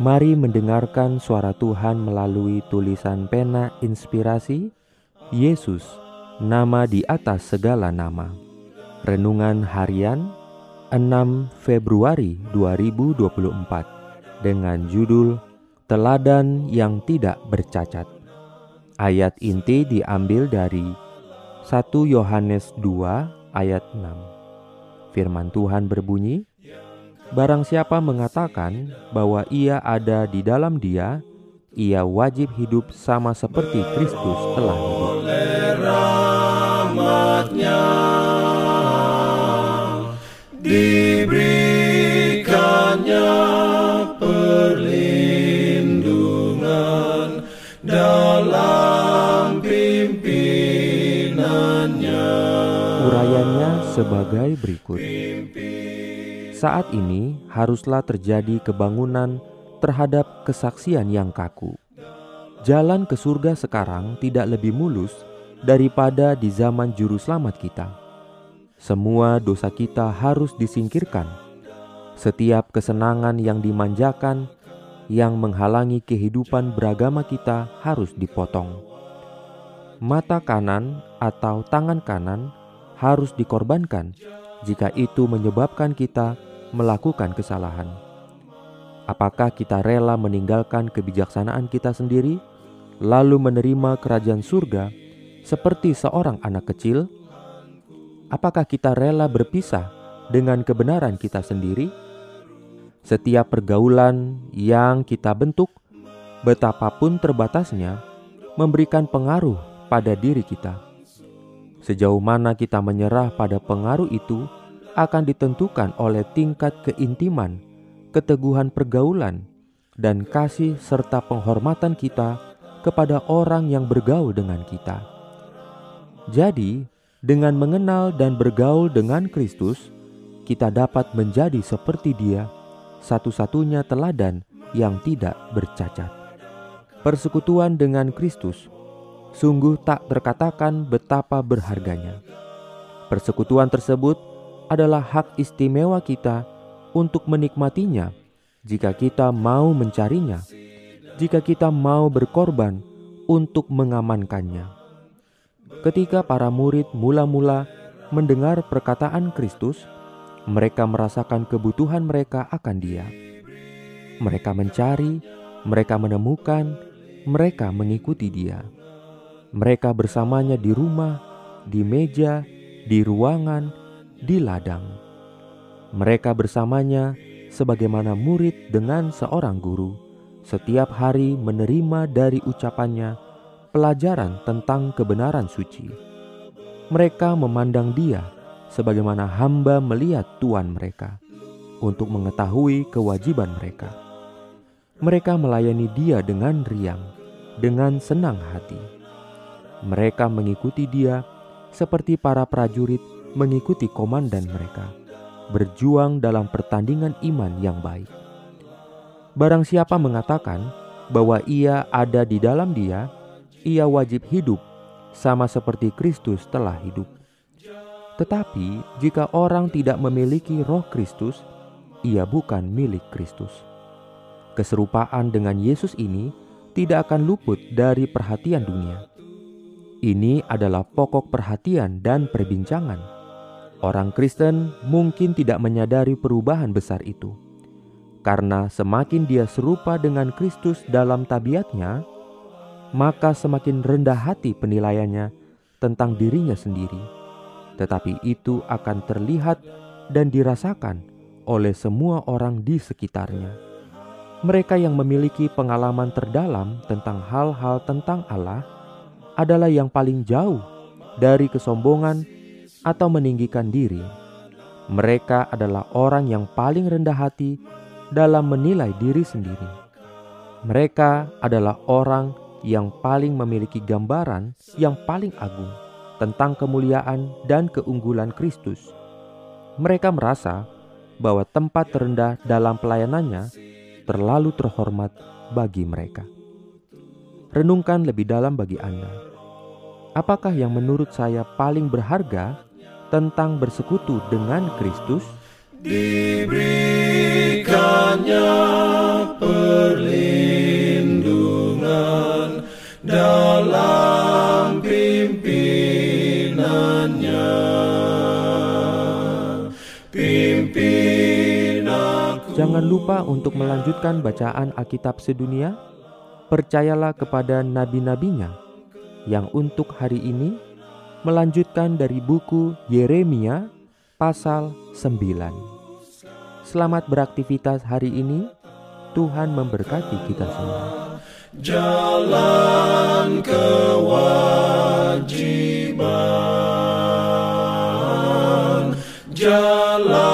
Mari mendengarkan suara Tuhan melalui tulisan pena inspirasi Yesus, nama di atas segala nama. Renungan harian 6 Februari 2024 dengan judul Teladan yang tidak bercacat. Ayat inti diambil dari 1 Yohanes 2 ayat 6. Firman Tuhan berbunyi, Barang siapa mengatakan bahwa ia ada di dalam dia, ia wajib hidup sama seperti Kristus telah hidup. Diberikannya perlindungan dalam pimpinannya. Urayanya sebagai berikut. Saat ini haruslah terjadi kebangunan terhadap kesaksian yang kaku. Jalan ke surga sekarang tidak lebih mulus daripada di zaman juru selamat kita. Semua dosa kita harus disingkirkan. Setiap kesenangan yang dimanjakan yang menghalangi kehidupan beragama kita harus dipotong. Mata kanan atau tangan kanan harus dikorbankan jika itu menyebabkan kita melakukan kesalahan. Apakah kita rela meninggalkan kebijaksanaan kita sendiri, lalu menerima kerajaan surga seperti seorang anak kecil? Apakah kita rela berpisah dengan kebenaran kita sendiri? Setiap pergaulan yang kita bentuk, betapapun terbatasnya, memberikan pengaruh pada diri kita. Sejauh mana kita menyerah pada pengaruh itu, akan ditentukan oleh tingkat keintiman, keteguhan pergaulan, dan kasih serta penghormatan kita kepada orang yang bergaul dengan kita. Jadi, dengan mengenal dan bergaul dengan Kristus, kita dapat menjadi seperti Dia, satu-satunya teladan yang tidak bercacat. Persekutuan dengan Kristus sungguh tak terkatakan betapa berharganya. Persekutuan tersebut adalah hak istimewa kita untuk menikmatinya jika kita mau mencarinya, jika kita mau berkorban untuk mengamankannya. Ketika para murid mula-mula mendengar perkataan Kristus, mereka merasakan kebutuhan mereka akan Dia. Mereka mencari, mereka menemukan, mereka mengikuti Dia. Mereka bersamanya di rumah, di meja, di ruangan, di ladang. Mereka bersamanya sebagaimana murid dengan seorang guru, setiap hari menerima dari ucapannya pelajaran tentang kebenaran suci. Mereka memandang dia sebagaimana hamba melihat tuan mereka untuk mengetahui kewajiban mereka. Mereka melayani dia dengan riang, dengan senang hati. Mereka mengikuti dia seperti para prajurit mengikuti komandan mereka, berjuang dalam pertandingan iman yang baik. Barang siapa mengatakan bahwa ia ada di dalam dia, ia wajib hidup sama seperti Kristus telah hidup. Tetapi jika orang tidak memiliki roh Kristus, ia bukan milik Kristus. Keserupaan dengan Yesus ini tidak akan luput dari perhatian dunia. Ini adalah pokok perhatian dan perbincangan Orang Kristen mungkin tidak menyadari perubahan besar itu, karena semakin dia serupa dengan Kristus dalam tabiatnya, maka semakin rendah hati penilaiannya tentang dirinya sendiri. Tetapi itu akan terlihat dan dirasakan oleh semua orang di sekitarnya. Mereka yang memiliki pengalaman terdalam tentang hal-hal tentang Allah adalah yang paling jauh dari kesombongan atau meninggikan diri. Mereka adalah orang yang paling rendah hati dalam menilai diri sendiri. Mereka adalah orang yang paling memiliki gambaran yang paling agung tentang kemuliaan dan keunggulan Kristus. Mereka merasa bahwa tempat terendah dalam pelayanannya terlalu terhormat bagi mereka. Renungkan lebih dalam bagi Anda. Apakah yang menurut saya paling berharga tentang bersekutu dengan Kristus? Diberikannya perlindungan dalam pimpinannya. Pimpin aku. Jangan lupa untuk melanjutkan bacaan Alkitab sedunia. Percayalah kepada nabi-nabinya yang untuk hari ini melanjutkan dari buku Yeremia pasal 9. Selamat beraktivitas hari ini. Tuhan memberkati kita semua. Jalan kewajiban Jalan